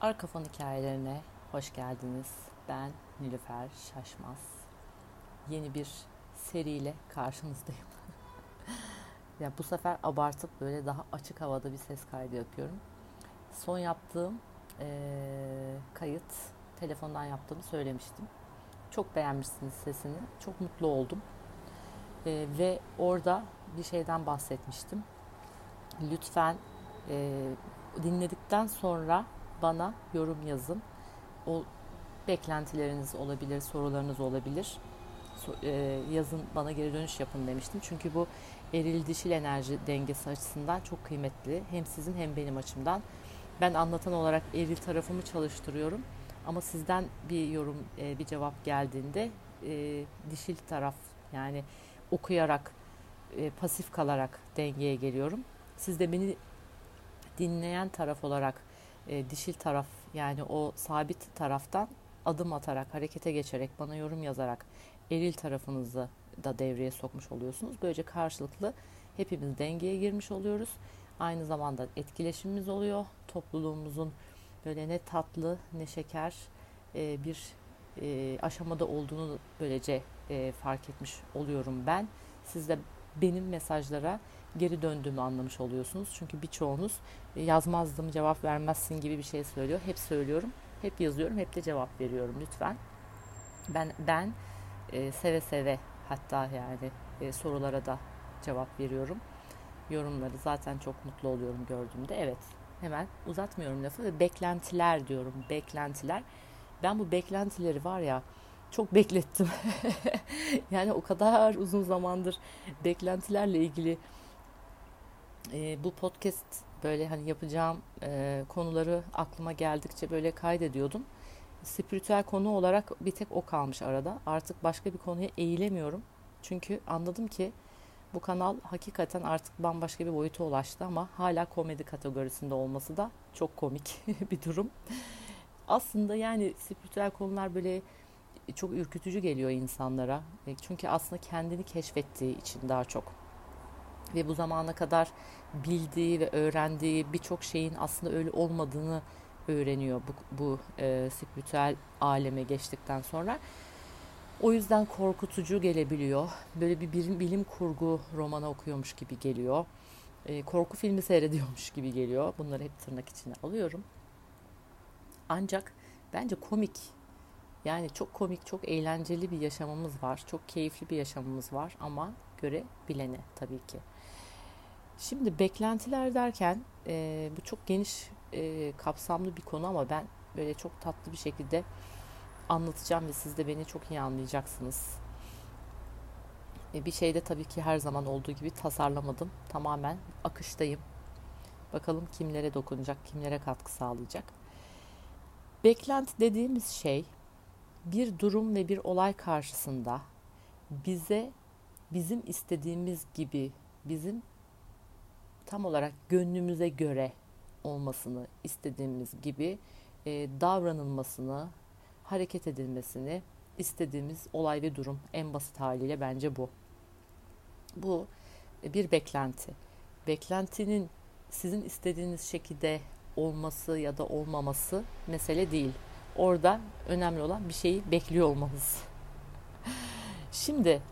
Arka fon hikayelerine hoş geldiniz. Ben Nilüfer Şaşmaz. Yeni bir seriyle karşınızdayım. ya bu sefer abartıp böyle daha açık havada bir ses kaydı yapıyorum. Son yaptığım ee, kayıt telefondan yaptığımı söylemiştim. Çok beğenmişsiniz sesini. Çok mutlu oldum. E, ve orada bir şeyden bahsetmiştim. Lütfen e, dinledikten sonra bana yorum yazın. O beklentileriniz olabilir, sorularınız olabilir. E, yazın bana geri dönüş yapın demiştim. Çünkü bu eril dişil enerji dengesi açısından çok kıymetli. Hem sizin hem benim açımdan. Ben anlatan olarak eril tarafımı çalıştırıyorum. Ama sizden bir yorum, e, bir cevap geldiğinde e, dişil taraf yani okuyarak, pasif kalarak dengeye geliyorum. Siz de beni dinleyen taraf olarak e, dişil taraf yani o sabit taraftan adım atarak, harekete geçerek, bana yorum yazarak eril tarafınızı da devreye sokmuş oluyorsunuz. Böylece karşılıklı hepimiz dengeye girmiş oluyoruz. Aynı zamanda etkileşimimiz oluyor. Topluluğumuzun böyle ne tatlı ne şeker e, bir e, aşamada olduğunu böylece e, fark etmiş oluyorum ben. Siz de benim mesajlara geri döndüğümü anlamış oluyorsunuz. Çünkü birçoğunuz e, yazmazdım, cevap vermezsin gibi bir şey söylüyor. Hep söylüyorum, hep yazıyorum, hep de cevap veriyorum lütfen. Ben ben e, seve seve hatta yani e, sorulara da cevap veriyorum. Yorumları zaten çok mutlu oluyorum gördüğümde. Evet, hemen uzatmıyorum lafı ve beklentiler diyorum. Beklentiler. Ben bu beklentileri var ya çok beklettim. yani o kadar uzun zamandır beklentilerle ilgili e, bu podcast böyle hani yapacağım e, konuları aklıma geldikçe böyle kaydediyordum. Spiritüel konu olarak bir tek o kalmış arada. Artık başka bir konuya eğilemiyorum. Çünkü anladım ki bu kanal hakikaten artık bambaşka bir boyuta ulaştı ama hala komedi kategorisinde olması da çok komik bir durum. Aslında yani spiritüel konular böyle çok ürkütücü geliyor insanlara. E, çünkü aslında kendini keşfettiği için daha çok. Ve bu zamana kadar bildiği ve öğrendiği birçok şeyin aslında öyle olmadığını öğreniyor bu, bu e, spiritüel aleme geçtikten sonra. O yüzden korkutucu gelebiliyor. Böyle bir bilim, bilim kurgu romanı okuyormuş gibi geliyor. E, korku filmi seyrediyormuş gibi geliyor. Bunları hep tırnak içine alıyorum. Ancak bence komik yani çok komik, çok eğlenceli bir yaşamımız var. Çok keyifli bir yaşamımız var ama göre bilene tabii ki. Şimdi beklentiler derken e, bu çok geniş e, kapsamlı bir konu ama ben böyle çok tatlı bir şekilde anlatacağım ve siz de beni çok iyi anlayacaksınız. E, bir şeyde tabii ki her zaman olduğu gibi tasarlamadım. Tamamen akıştayım. Bakalım kimlere dokunacak, kimlere katkı sağlayacak. Beklenti dediğimiz şey bir durum ve bir olay karşısında bize bizim istediğimiz gibi bizim tam olarak gönlümüze göre olmasını istediğimiz gibi e, davranılmasını, hareket edilmesini istediğimiz olay ve durum en basit haliyle bence bu. Bu bir beklenti. Beklentinin sizin istediğiniz şekilde olması ya da olmaması mesele değil. Orada önemli olan bir şeyi bekliyor olmanız. Şimdi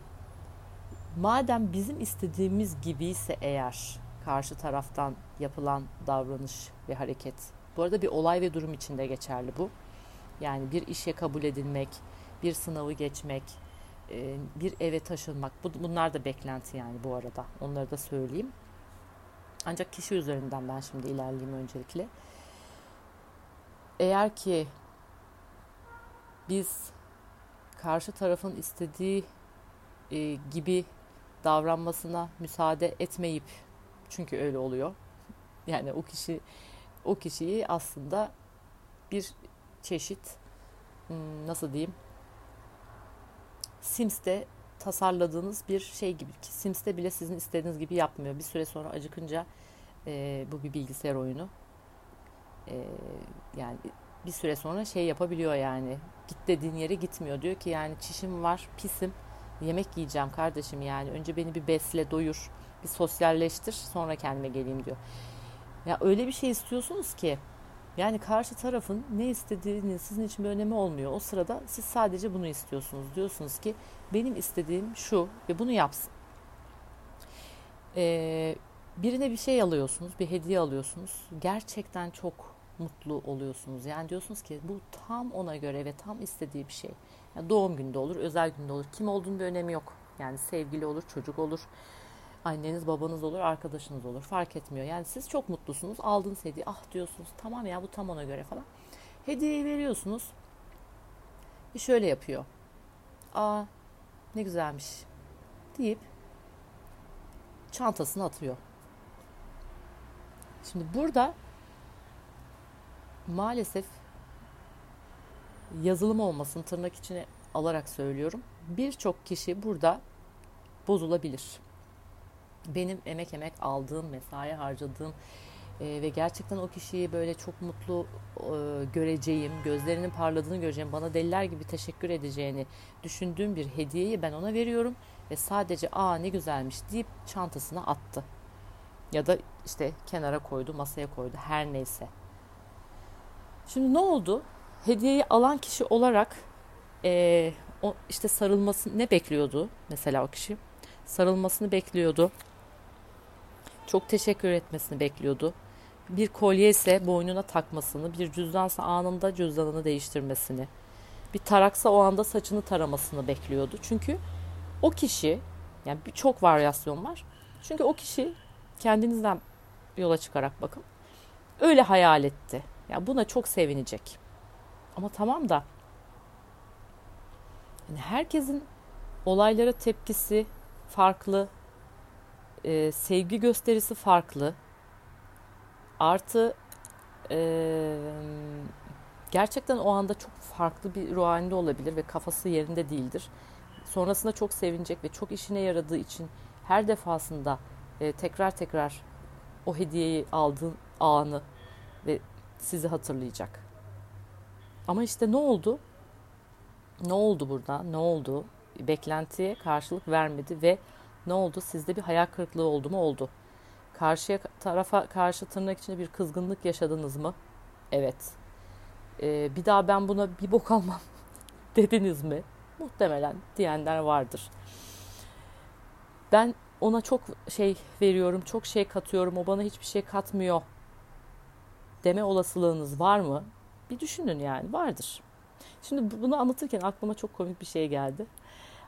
madem bizim istediğimiz gibiyse eğer karşı taraftan yapılan davranış ve hareket. Bu arada bir olay ve durum içinde geçerli bu. Yani bir işe kabul edilmek, bir sınavı geçmek, e, bir eve taşınmak. Bunlar da beklenti yani bu arada. Onları da söyleyeyim. Ancak kişi üzerinden ben şimdi ilerleyeyim öncelikle. Eğer ki biz karşı tarafın istediği e, gibi davranmasına müsaade etmeyip çünkü öyle oluyor. Yani o kişi o kişiyi aslında bir çeşit hmm, nasıl diyeyim Sims'te tasarladığınız bir şey gibi ki Sims'te bile sizin istediğiniz gibi yapmıyor. Bir süre sonra acıkınca e, bu bir bilgisayar oyunu. E, yani bir süre sonra şey yapabiliyor yani. Git dediğin yere gitmiyor. Diyor ki yani çişim var, pisim. Yemek yiyeceğim kardeşim yani. Önce beni bir besle, doyur, bir sosyalleştir, sonra kendime geleyim diyor. Ya öyle bir şey istiyorsunuz ki Yani karşı tarafın ne istediğini sizin için bir önemi olmuyor. O sırada siz sadece bunu istiyorsunuz. Diyorsunuz ki benim istediğim şu ve bunu yapsın. Ee, birine bir şey alıyorsunuz, bir hediye alıyorsunuz. Gerçekten çok mutlu oluyorsunuz. Yani diyorsunuz ki bu tam ona göre ve tam istediği bir şey. Yani doğum günde olur, özel günde olur. Kim olduğunun bir önemi yok. Yani sevgili olur, çocuk olur, anneniz, babanız olur, arkadaşınız olur. Fark etmiyor. Yani siz çok mutlusunuz. Aldığınız hediye ah diyorsunuz. Tamam ya bu tam ona göre falan. Hediyeyi veriyorsunuz. Bir şöyle yapıyor. Aa ne güzelmiş deyip çantasını atıyor. Şimdi burada maalesef yazılım olmasın tırnak içine alarak söylüyorum. Birçok kişi burada bozulabilir. Benim emek emek aldığım, mesai harcadığım e, ve gerçekten o kişiyi böyle çok mutlu e, göreceğim, gözlerinin parladığını göreceğim, bana deliler gibi teşekkür edeceğini düşündüğüm bir hediyeyi ben ona veriyorum ve sadece aa ne güzelmiş deyip çantasına attı. Ya da işte kenara koydu, masaya koydu her neyse. Şimdi ne oldu? Hediyeyi alan kişi olarak e, o işte sarılması ne bekliyordu mesela o kişi? Sarılmasını bekliyordu. Çok teşekkür etmesini bekliyordu. Bir kolye ise boynuna takmasını, bir cüzdansa anında cüzdanını değiştirmesini, bir taraksa o anda saçını taramasını bekliyordu. Çünkü o kişi, yani çok varyasyon var. Çünkü o kişi kendinizden yola çıkarak bakın. Öyle hayal etti. Yani buna çok sevinecek. Ama tamam da yani herkesin olaylara tepkisi farklı, e, sevgi gösterisi farklı. Artı e, gerçekten o anda çok farklı bir ruh halinde olabilir ve kafası yerinde değildir. Sonrasında çok sevinecek ve çok işine yaradığı için her defasında e, tekrar tekrar o hediyeyi aldığı anı ve sizi hatırlayacak. Ama işte ne oldu? Ne oldu burada? Ne oldu? Beklentiye karşılık vermedi ve ne oldu? Sizde bir hayal kırıklığı oldu mu? Oldu. Karşıya tarafa karşı tırnak içinde bir kızgınlık yaşadınız mı? Evet. Ee, bir daha ben buna bir bok almam dediniz mi? Muhtemelen diyenler vardır. Ben ona çok şey veriyorum, çok şey katıyorum, o bana hiçbir şey katmıyor deme olasılığınız var mı? Bir düşünün yani vardır. Şimdi bunu anlatırken aklıma çok komik bir şey geldi.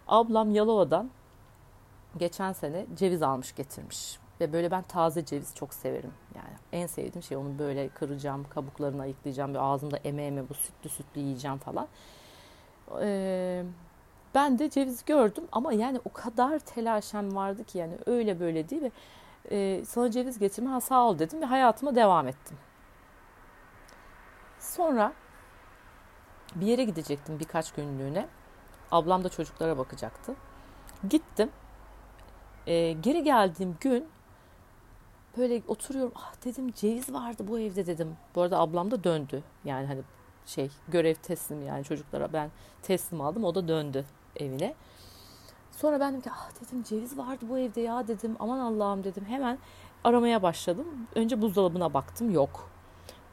Ablam Yalova'dan geçen sene ceviz almış getirmiş. Ve böyle ben taze ceviz çok severim. Yani en sevdiğim şey onu böyle kıracağım, kabuklarını ayıklayacağım. Bir ağzımda eme eme bu sütlü sütlü yiyeceğim falan. Ee, ben de ceviz gördüm ama yani o kadar telaşem vardı ki yani öyle böyle değil ve e, sana ceviz getirme ha sağ ol dedim ve hayatıma devam ettim. Sonra bir yere gidecektim birkaç günlüğüne. Ablam da çocuklara bakacaktı. Gittim. Ee, geri geldiğim gün böyle oturuyorum. Ah dedim ceviz vardı bu evde dedim. Bu arada ablam da döndü. Yani hani şey görev teslim yani çocuklara ben teslim aldım. O da döndü evine. Sonra ben dedim ki ah dedim ceviz vardı bu evde ya dedim. Aman Allah'ım dedim. Hemen aramaya başladım. Önce buzdolabına baktım yok.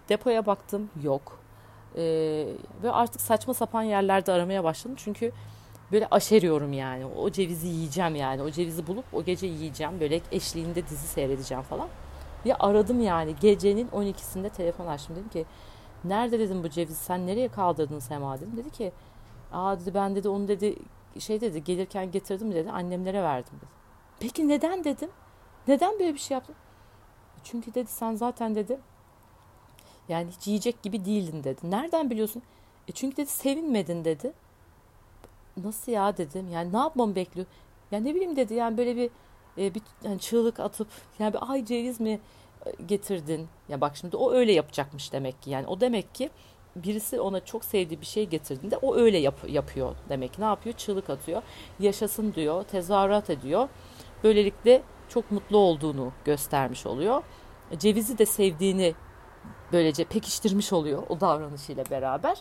Depoya baktım yok. Ee, ve artık saçma sapan yerlerde aramaya başladım. Çünkü böyle aşeriyorum yani. O cevizi yiyeceğim yani. O cevizi bulup o gece yiyeceğim. Böyle eşliğinde dizi seyredeceğim falan. Ya aradım yani. Gecenin 12'sinde telefon açtım. Dedim ki nerede dedim bu ceviz sen nereye kaldırdın Sema dedim. Dedi ki aa dedi ben dedi onu dedi şey dedi gelirken getirdim dedi annemlere verdim dedi. Peki neden dedim. Neden böyle bir şey yaptın? Çünkü dedi sen zaten dedi yani hiç yiyecek gibi değildin dedi. Nereden biliyorsun? E çünkü dedi sevinmedin dedi. Nasıl ya dedim. Yani ne yapmamı bekliyor? Ya ne bileyim dedi. Yani böyle bir e, bir yani çığlık atıp yani bir ay ceviz mi e, getirdin? Ya bak şimdi o öyle yapacakmış demek ki. Yani o demek ki birisi ona çok sevdiği bir şey getirdiğinde o öyle yap, yapıyor demek. Ne yapıyor? Çığlık atıyor. Yaşasın diyor. Tezahürat ediyor. Böylelikle çok mutlu olduğunu göstermiş oluyor. Cevizi de sevdiğini böylece pekiştirmiş oluyor o davranışıyla beraber.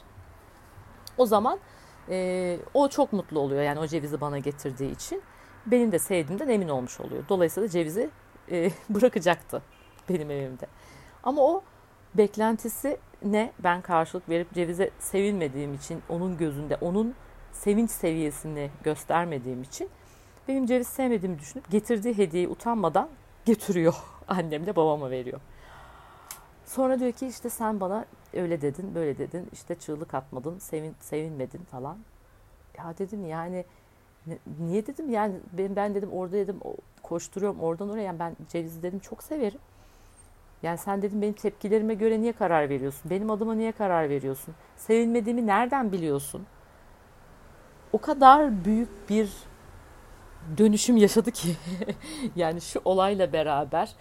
O zaman e, o çok mutlu oluyor yani o cevizi bana getirdiği için. Benim de sevdiğimden emin olmuş oluyor. Dolayısıyla cevizi e, bırakacaktı benim evimde. Ama o beklentisi ne ben karşılık verip cevize sevinmediğim için onun gözünde onun sevinç seviyesini göstermediğim için benim ceviz sevmediğimi düşünüp getirdiği hediyeyi utanmadan getiriyor. Annem de babama veriyor. Sonra diyor ki işte sen bana öyle dedin böyle dedin işte çığlık atmadın sevin, sevinmedin falan. Ya dedim yani niye dedim yani ben, ben dedim orada dedim koşturuyorum oradan oraya yani ben cevizi dedim çok severim. Yani sen dedim benim tepkilerime göre niye karar veriyorsun? Benim adıma niye karar veriyorsun? Sevinmediğimi nereden biliyorsun? O kadar büyük bir dönüşüm yaşadı ki yani şu olayla beraber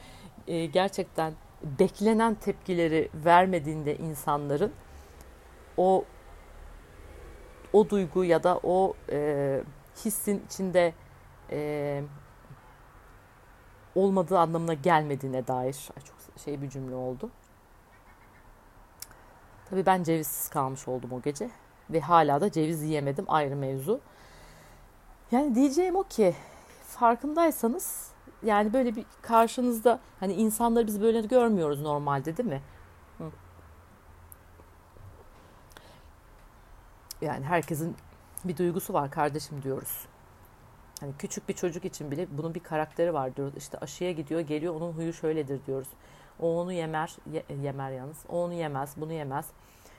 e, gerçekten beklenen tepkileri vermediğinde insanların o o duygu ya da o e, hissin içinde e, olmadığı anlamına gelmediğine dair çok şey bir cümle oldu. Tabii ben cevizsiz kalmış oldum o gece ve hala da ceviz yiyemedim ayrı mevzu. Yani diyeceğim o ki farkındaysanız yani böyle bir karşınızda hani insanları biz böyle görmüyoruz normalde değil mi? Yani herkesin bir duygusu var kardeşim diyoruz. Hani küçük bir çocuk için bile bunun bir karakteri var diyoruz. İşte aşıya gidiyor, geliyor onun huyu şöyledir diyoruz. O onu yemer, ye, yemer yalnız. O onu yemez, bunu yemez.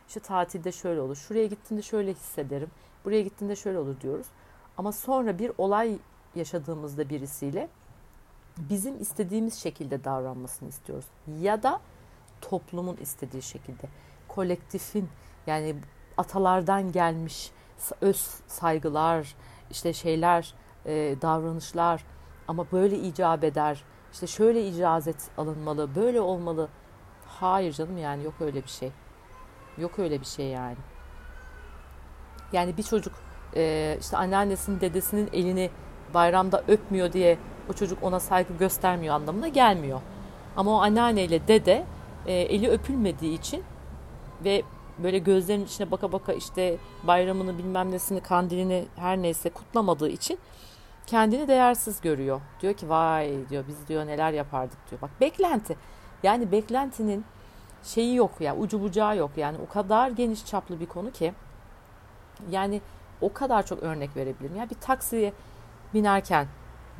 İşte tatilde şöyle olur. Şuraya gittiğinde şöyle hissederim. Buraya gittiğinde şöyle olur diyoruz. Ama sonra bir olay yaşadığımızda birisiyle bizim istediğimiz şekilde davranmasını istiyoruz. Ya da toplumun istediği şekilde. Kolektifin yani atalardan gelmiş öz saygılar, işte şeyler, e, davranışlar ama böyle icap eder. İşte şöyle icazet alınmalı, böyle olmalı. Hayır canım yani yok öyle bir şey. Yok öyle bir şey yani. Yani bir çocuk e, işte anneannesinin dedesinin elini bayramda öpmüyor diye o çocuk ona saygı göstermiyor anlamına gelmiyor. Ama o anneanneyle dede e, eli öpülmediği için ve böyle gözlerinin içine baka baka işte bayramını bilmem nesini kandilini her neyse kutlamadığı için kendini değersiz görüyor. Diyor ki vay diyor biz diyor neler yapardık diyor. Bak beklenti yani beklentinin şeyi yok ya yani, ucu bucağı yok yani o kadar geniş çaplı bir konu ki yani o kadar çok örnek verebilirim. Yani bir taksiye binerken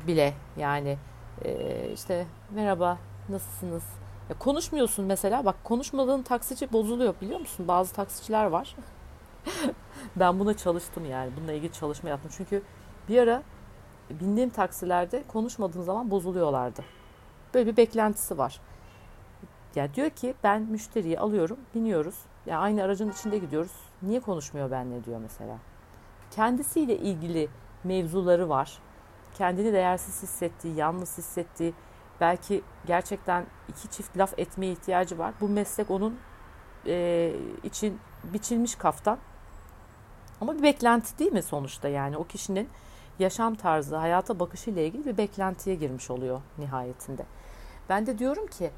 bile yani e, işte merhaba nasılsınız? Ya konuşmuyorsun mesela bak konuşmadığın taksici bozuluyor biliyor musun? Bazı taksiciler var. ben buna çalıştım yani bununla ilgili çalışma yaptım. Çünkü bir ara bindiğim taksilerde konuşmadığım zaman bozuluyorlardı. Böyle bir beklentisi var. Ya diyor ki ben müşteriyi alıyorum, biniyoruz. Ya aynı aracın içinde gidiyoruz. Niye konuşmuyor benle diyor mesela. Kendisiyle ilgili mevzuları var kendini değersiz hissettiği, yalnız hissettiği, belki gerçekten iki çift laf etmeye ihtiyacı var. Bu meslek onun e, için biçilmiş kaftan. Ama bir beklenti değil mi sonuçta yani o kişinin yaşam tarzı, hayata bakışı ile ilgili bir beklentiye girmiş oluyor nihayetinde. Ben de diyorum ki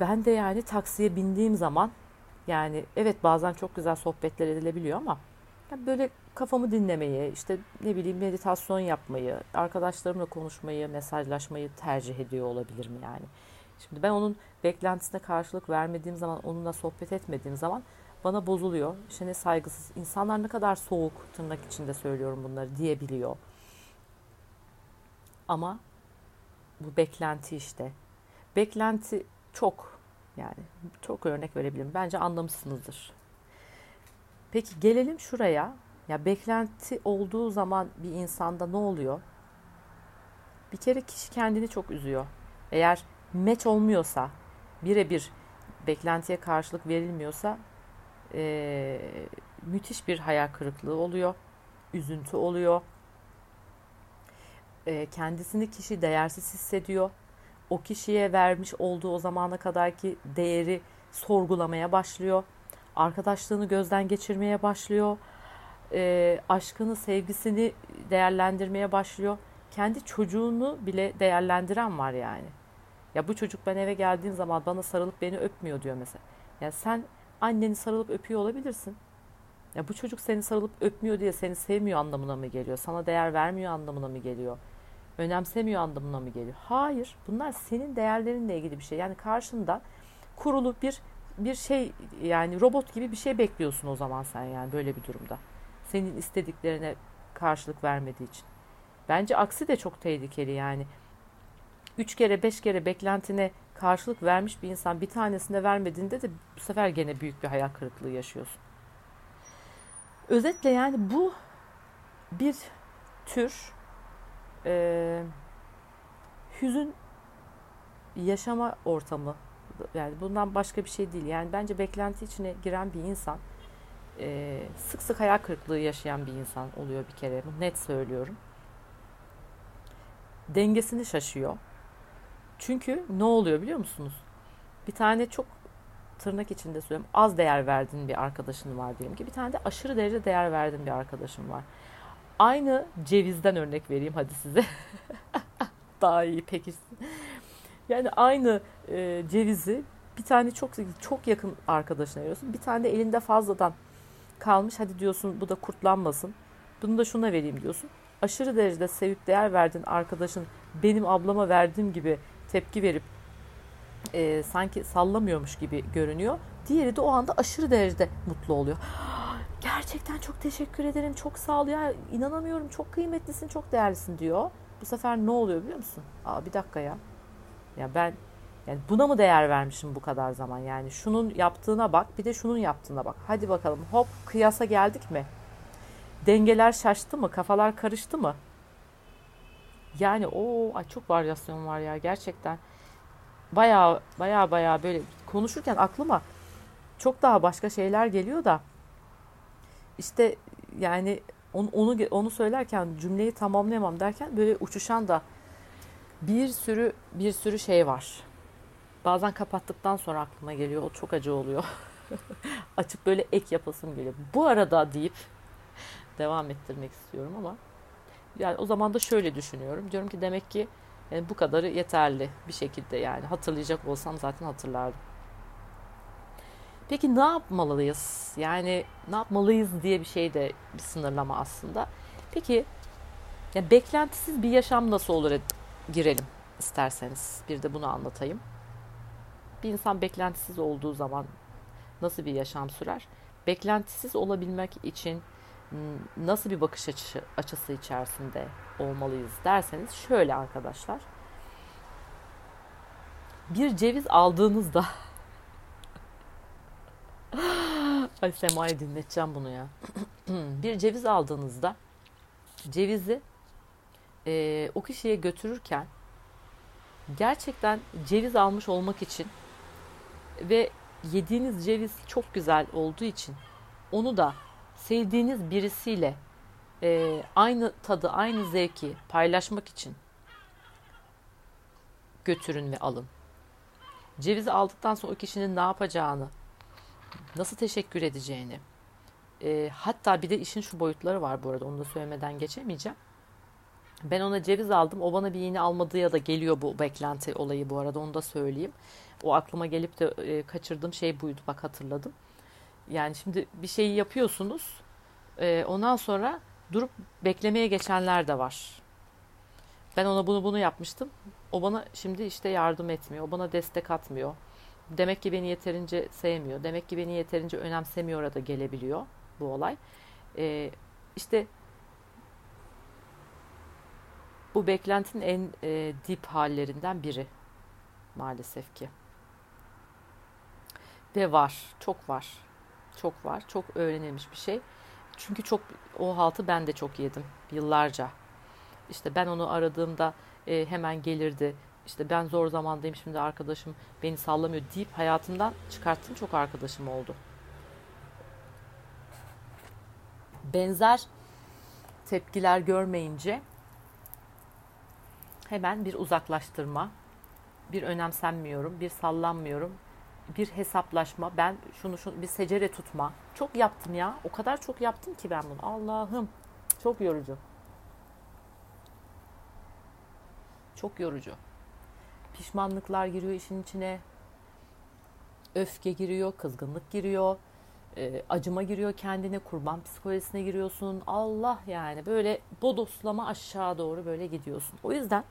ben de yani taksiye bindiğim zaman yani evet bazen çok güzel sohbetler edilebiliyor ama böyle kafamı dinlemeyi, işte ne bileyim meditasyon yapmayı, arkadaşlarımla konuşmayı, mesajlaşmayı tercih ediyor olabilirim yani. Şimdi ben onun beklentisine karşılık vermediğim zaman, onunla sohbet etmediğim zaman bana bozuluyor. İşte ne saygısız, insanlar ne kadar soğuk tırnak içinde söylüyorum bunları diyebiliyor. Ama bu beklenti işte. Beklenti çok yani çok örnek verebilirim. Bence anlamışsınızdır. Peki gelelim şuraya. Ya beklenti olduğu zaman bir insanda ne oluyor? Bir kere kişi kendini çok üzüyor. Eğer meç olmuyorsa, birebir beklentiye karşılık verilmiyorsa e, müthiş bir hayal kırıklığı oluyor. Üzüntü oluyor. E, kendisini kişi değersiz hissediyor. O kişiye vermiş olduğu o zamana kadarki değeri sorgulamaya başlıyor arkadaşlığını gözden geçirmeye başlıyor. E, aşkını, sevgisini değerlendirmeye başlıyor. Kendi çocuğunu bile değerlendiren var yani. Ya bu çocuk ben eve geldiğim zaman bana sarılıp beni öpmüyor diyor mesela. Ya sen anneni sarılıp öpüyor olabilirsin. Ya bu çocuk seni sarılıp öpmüyor diye seni sevmiyor anlamına mı geliyor? Sana değer vermiyor anlamına mı geliyor? Önemsemiyor anlamına mı geliyor? Hayır. Bunlar senin değerlerinle ilgili bir şey. Yani karşında kurulu bir bir şey yani robot gibi bir şey bekliyorsun o zaman sen yani böyle bir durumda. Senin istediklerine karşılık vermediği için. Bence aksi de çok tehlikeli yani. Üç kere beş kere beklentine karşılık vermiş bir insan bir tanesinde vermediğinde de bu sefer gene büyük bir hayal kırıklığı yaşıyorsun. Özetle yani bu bir tür e, hüzün yaşama ortamı yani bundan başka bir şey değil. Yani bence beklenti içine giren bir insan e, sık sık hayal kırıklığı yaşayan bir insan oluyor bir kere. Bu net söylüyorum. Dengesini şaşıyor. Çünkü ne oluyor biliyor musunuz? Bir tane çok tırnak içinde söylüyorum az değer verdiğin bir arkadaşın var diyelim ki bir tane de aşırı derece değer verdiğin bir arkadaşın var. Aynı cevizden örnek vereyim hadi size. Daha iyi pekişsin. Yani aynı e, cevizi bir tane çok çok yakın arkadaşına veriyorsun. Bir tane de elinde fazladan kalmış. Hadi diyorsun bu da kurtlanmasın. Bunu da şuna vereyim diyorsun. Aşırı derecede sevip değer verdiğin arkadaşın benim ablama verdiğim gibi tepki verip e, sanki sallamıyormuş gibi görünüyor. Diğeri de o anda aşırı derecede mutlu oluyor. Gerçekten çok teşekkür ederim. Çok sağ ol ya. inanamıyorum. Çok kıymetlisin, çok değerlisin diyor. Bu sefer ne oluyor biliyor musun? Aa bir dakika ya. Ya ben yani buna mı değer vermişim bu kadar zaman? Yani şunun yaptığına bak, bir de şunun yaptığına bak. Hadi bakalım. Hop kıyasa geldik mi? Dengeler şaştı mı? Kafalar karıştı mı? Yani o ay çok varyasyon var ya gerçekten. Baya baya baya böyle konuşurken aklıma çok daha başka şeyler geliyor da işte yani onu, onu, onu söylerken cümleyi tamamlayamam derken böyle uçuşan da bir sürü bir sürü şey var. Bazen kapattıktan sonra aklıma geliyor. O çok acı oluyor. Açıp böyle ek yapasım geliyor. Bu arada deyip devam ettirmek istiyorum ama yani o zaman da şöyle düşünüyorum. Diyorum ki demek ki yani bu kadarı yeterli bir şekilde yani hatırlayacak olsam zaten hatırlardım. Peki ne yapmalıyız? Yani ne yapmalıyız diye bir şey de bir sınırlama aslında. Peki ya beklentisiz bir yaşam nasıl olur girelim isterseniz. Bir de bunu anlatayım. Bir insan beklentisiz olduğu zaman nasıl bir yaşam sürer? Beklentisiz olabilmek için nasıl bir bakış açısı, açısı içerisinde olmalıyız derseniz şöyle arkadaşlar. Bir ceviz aldığınızda Ay Sema'yı dinleteceğim bunu ya. bir ceviz aldığınızda cevizi e, o kişiye götürürken gerçekten ceviz almış olmak için ve yediğiniz ceviz çok güzel olduğu için onu da sevdiğiniz birisiyle e, aynı tadı, aynı zevki paylaşmak için götürün ve alın. Cevizi aldıktan sonra o kişinin ne yapacağını, nasıl teşekkür edeceğini, e, hatta bir de işin şu boyutları var bu arada onu da söylemeden geçemeyeceğim. Ben ona ceviz aldım. O bana bir iğne almadı ya da geliyor bu beklenti olayı bu arada onu da söyleyeyim. O aklıma gelip de e, kaçırdığım şey buydu bak hatırladım. Yani şimdi bir şeyi yapıyorsunuz. E, ondan sonra durup beklemeye geçenler de var. Ben ona bunu bunu yapmıştım. O bana şimdi işte yardım etmiyor. O bana destek atmıyor. Demek ki beni yeterince sevmiyor. Demek ki beni yeterince önemsemiyor da gelebiliyor bu olay. Ee, işte bu beklentinin en e, dip hallerinden biri maalesef ki. Ve var, çok var. Çok var. Çok öğrenilmiş bir şey. Çünkü çok o haltı ben de çok yedim yıllarca. İşte ben onu aradığımda e, hemen gelirdi işte ben zor zamandayım şimdi arkadaşım beni sallamıyor deyip hayatımdan çıkarttığım çok arkadaşım oldu. Benzer tepkiler görmeyince hemen bir uzaklaştırma, bir önemsenmiyorum, bir sallanmıyorum, bir hesaplaşma, ben şunu şunu bir secere tutma. Çok yaptım ya. O kadar çok yaptım ki ben bunu. Allah'ım. Çok yorucu. Çok yorucu pişmanlıklar giriyor işin içine. Öfke giriyor, kızgınlık giriyor, e, acıma giriyor kendine, kurban psikolojisine giriyorsun. Allah yani böyle bodoslama aşağı doğru böyle gidiyorsun. O yüzden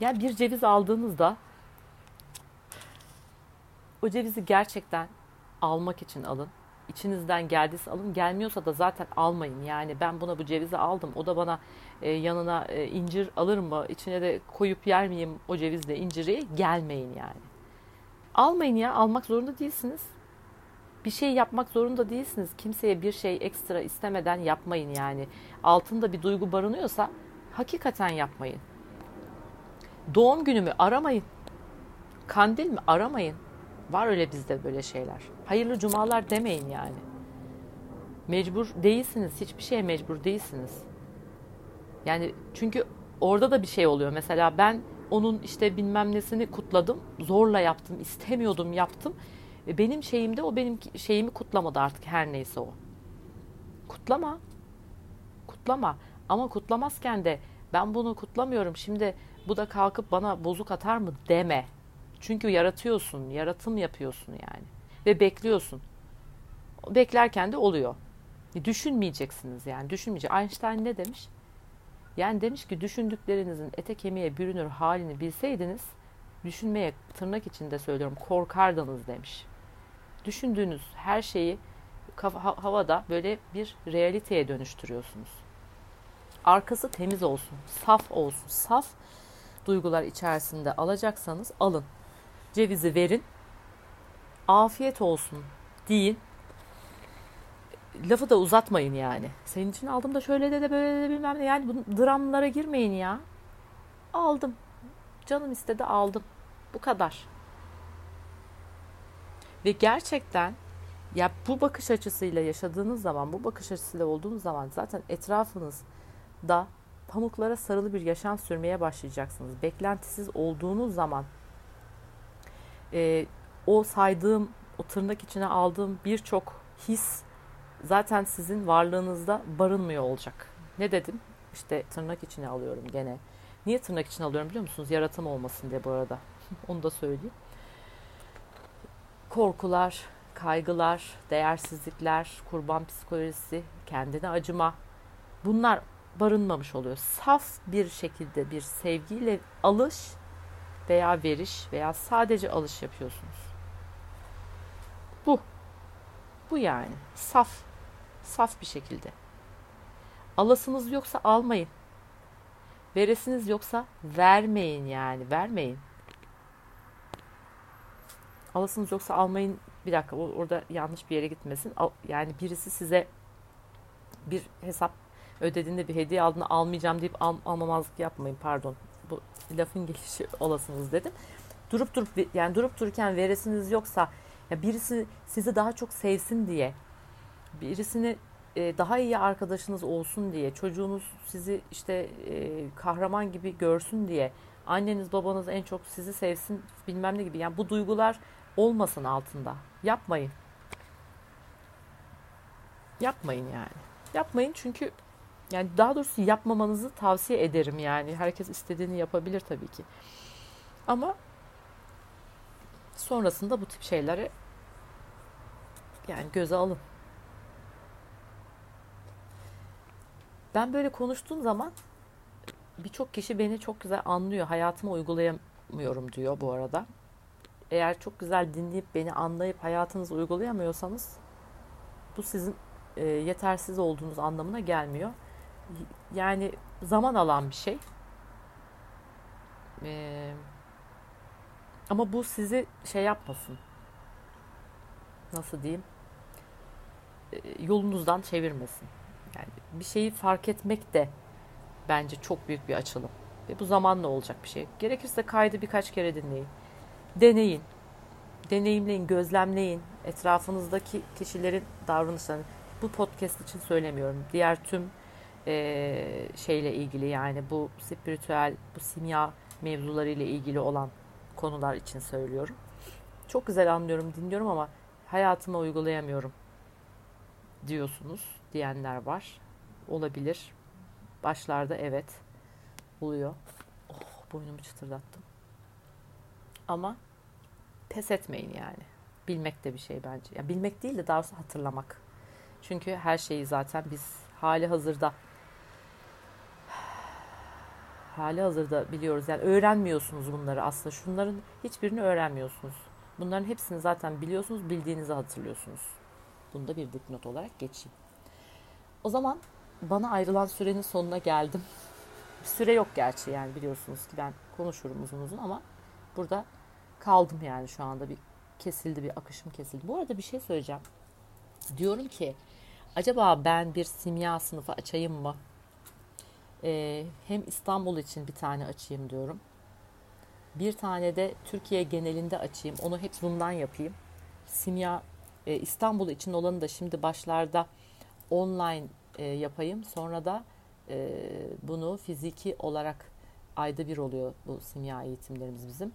yani bir ceviz aldığınızda O cevizi gerçekten almak için alın. İçinizden geldiyse alın. Gelmiyorsa da zaten almayın. Yani ben buna bu cevizi aldım. O da bana e, yanına e, incir alır mı? İçine de koyup yer miyim o cevizle inciri? Gelmeyin yani. Almayın ya. Almak zorunda değilsiniz. Bir şey yapmak zorunda değilsiniz. Kimseye bir şey ekstra istemeden yapmayın yani. Altında bir duygu barınıyorsa hakikaten yapmayın. Doğum günümü aramayın. Kandil mi aramayın. Var öyle bizde böyle şeyler. Hayırlı cumalar demeyin yani. Mecbur değilsiniz. Hiçbir şeye mecbur değilsiniz. Yani çünkü orada da bir şey oluyor. Mesela ben onun işte bilmem nesini kutladım. Zorla yaptım. istemiyordum yaptım. E, benim şeyimde o benim şeyimi kutlamadı artık her neyse o. Kutlama. Kutlama. Ama kutlamazken de ben bunu kutlamıyorum. Şimdi bu da kalkıp bana bozuk atar mı deme. Çünkü yaratıyorsun, yaratım yapıyorsun yani. Ve bekliyorsun. Beklerken de oluyor. E, düşünmeyeceksiniz yani. Düşünmeyecek. Einstein ne demiş? Yani demiş ki düşündüklerinizin ete kemiğe bürünür halini bilseydiniz düşünmeye tırnak içinde söylüyorum korkardınız demiş. Düşündüğünüz her şeyi havada böyle bir realiteye dönüştürüyorsunuz. Arkası temiz olsun, saf olsun. Saf duygular içerisinde alacaksanız alın. Cevizi verin. Afiyet olsun deyin. Lafı da uzatmayın yani. Senin için aldım da şöyle de de böyle de bilmem ne. Yani bu dramlara girmeyin ya. Aldım. Canım istedi aldım. Bu kadar. Ve gerçekten ya bu bakış açısıyla yaşadığınız zaman, bu bakış açısıyla olduğunuz zaman zaten etrafınızda pamuklara sarılı bir yaşam sürmeye başlayacaksınız. Beklentisiz olduğunuz zaman e, o saydığım, o tırnak içine aldığım birçok his zaten sizin varlığınızda barınmıyor olacak. Ne dedim? İşte tırnak içine alıyorum gene. Niye tırnak içine alıyorum biliyor musunuz? Yaratım olmasın diye bu arada. Onu da söyleyeyim. Korkular, kaygılar, değersizlikler, kurban psikolojisi, kendine acıma bunlar barınmamış oluyor. Saf bir şekilde bir sevgiyle alış veya veriş veya sadece alış yapıyorsunuz. Bu. Bu yani. Saf. Saf bir şekilde. Alasınız yoksa almayın. Veresiniz yoksa vermeyin yani. Vermeyin. Alasınız yoksa almayın. Bir dakika orada yanlış bir yere gitmesin. Yani birisi size bir hesap ödediğinde bir hediye aldığında almayacağım deyip al, almamazlık yapmayın. Pardon. Bu lafın gelişi olasınız dedim. Durup durup yani durup dururken veresiniz yoksa ya birisi sizi daha çok sevsin diye birisini e, daha iyi arkadaşınız olsun diye çocuğunuz sizi işte e, kahraman gibi görsün diye anneniz babanız en çok sizi sevsin bilmem ne gibi yani bu duygular olmasın altında yapmayın yapmayın yani yapmayın çünkü yani daha doğrusu yapmamanızı tavsiye ederim yani. Herkes istediğini yapabilir tabii ki. Ama sonrasında bu tip şeyleri yani göze alın. Ben böyle konuştuğum zaman birçok kişi beni çok güzel anlıyor. Hayatıma uygulayamıyorum diyor bu arada. Eğer çok güzel dinleyip beni anlayıp hayatınızı uygulayamıyorsanız bu sizin e, yetersiz olduğunuz anlamına gelmiyor yani zaman alan bir şey. Ee, ama bu sizi şey yapmasın. Nasıl diyeyim? Ee, yolunuzdan çevirmesin. Yani bir şeyi fark etmek de bence çok büyük bir açılım. Ve bu zamanla olacak bir şey. Gerekirse kaydı birkaç kere dinleyin. Deneyin. Deneyimleyin, gözlemleyin. Etrafınızdaki kişilerin davranışlarını. Bu podcast için söylemiyorum. Diğer tüm e, şeyle ilgili yani bu spiritüel, bu simya mevzuları ile ilgili olan konular için söylüyorum. Çok güzel anlıyorum, dinliyorum ama hayatıma uygulayamıyorum diyorsunuz diyenler var. Olabilir. Başlarda evet oluyor. Oh boynumu çıtırdattım. Ama pes etmeyin yani. Bilmek de bir şey bence. Ya bilmek değil de daha doğrusu hatırlamak. Çünkü her şeyi zaten biz hali hazırda hali hazırda biliyoruz. Yani öğrenmiyorsunuz bunları aslında. Şunların hiçbirini öğrenmiyorsunuz. Bunların hepsini zaten biliyorsunuz, bildiğinizi hatırlıyorsunuz. Bunu da bir dipnot olarak geçeyim. O zaman bana ayrılan sürenin sonuna geldim. Bir süre yok gerçi yani biliyorsunuz ki ben konuşurum uzun uzun ama burada kaldım yani şu anda bir kesildi bir akışım kesildi. Bu arada bir şey söyleyeceğim. Diyorum ki acaba ben bir simya sınıfı açayım mı? Ee, hem İstanbul için bir tane açayım diyorum. Bir tane de Türkiye genelinde açayım. Onu hep Zoom'dan yapayım. Simya e, İstanbul için olanı da şimdi başlarda online e, yapayım. Sonra da e, bunu fiziki olarak ayda bir oluyor bu simya eğitimlerimiz bizim.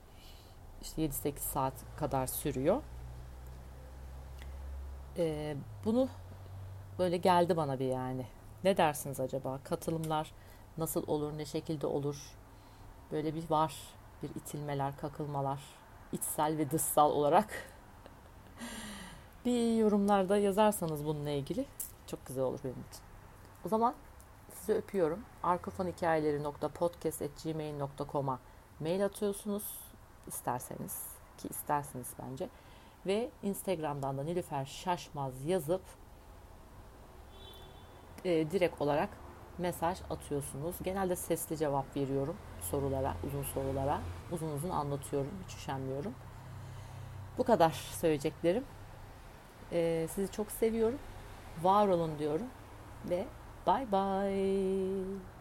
İşte 7-8 saat kadar sürüyor. E, bunu böyle geldi bana bir yani. Ne dersiniz acaba? Katılımlar nasıl olur, ne şekilde olur? Böyle bir var, bir itilmeler, kakılmalar, içsel ve dışsal olarak. bir yorumlarda yazarsanız bununla ilgili çok güzel olur benim için. O zaman sizi öpüyorum. arkafonhikayeleri.podcast.gmail.com'a mail atıyorsunuz isterseniz ki istersiniz bence. Ve Instagram'dan da Nilüfer Şaşmaz yazıp e, direkt olarak mesaj atıyorsunuz. Genelde sesli cevap veriyorum sorulara, uzun sorulara. Uzun uzun anlatıyorum, hiç üşenmiyorum. Bu kadar söyleyeceklerim. E, sizi çok seviyorum. Var olun diyorum ve bye bye.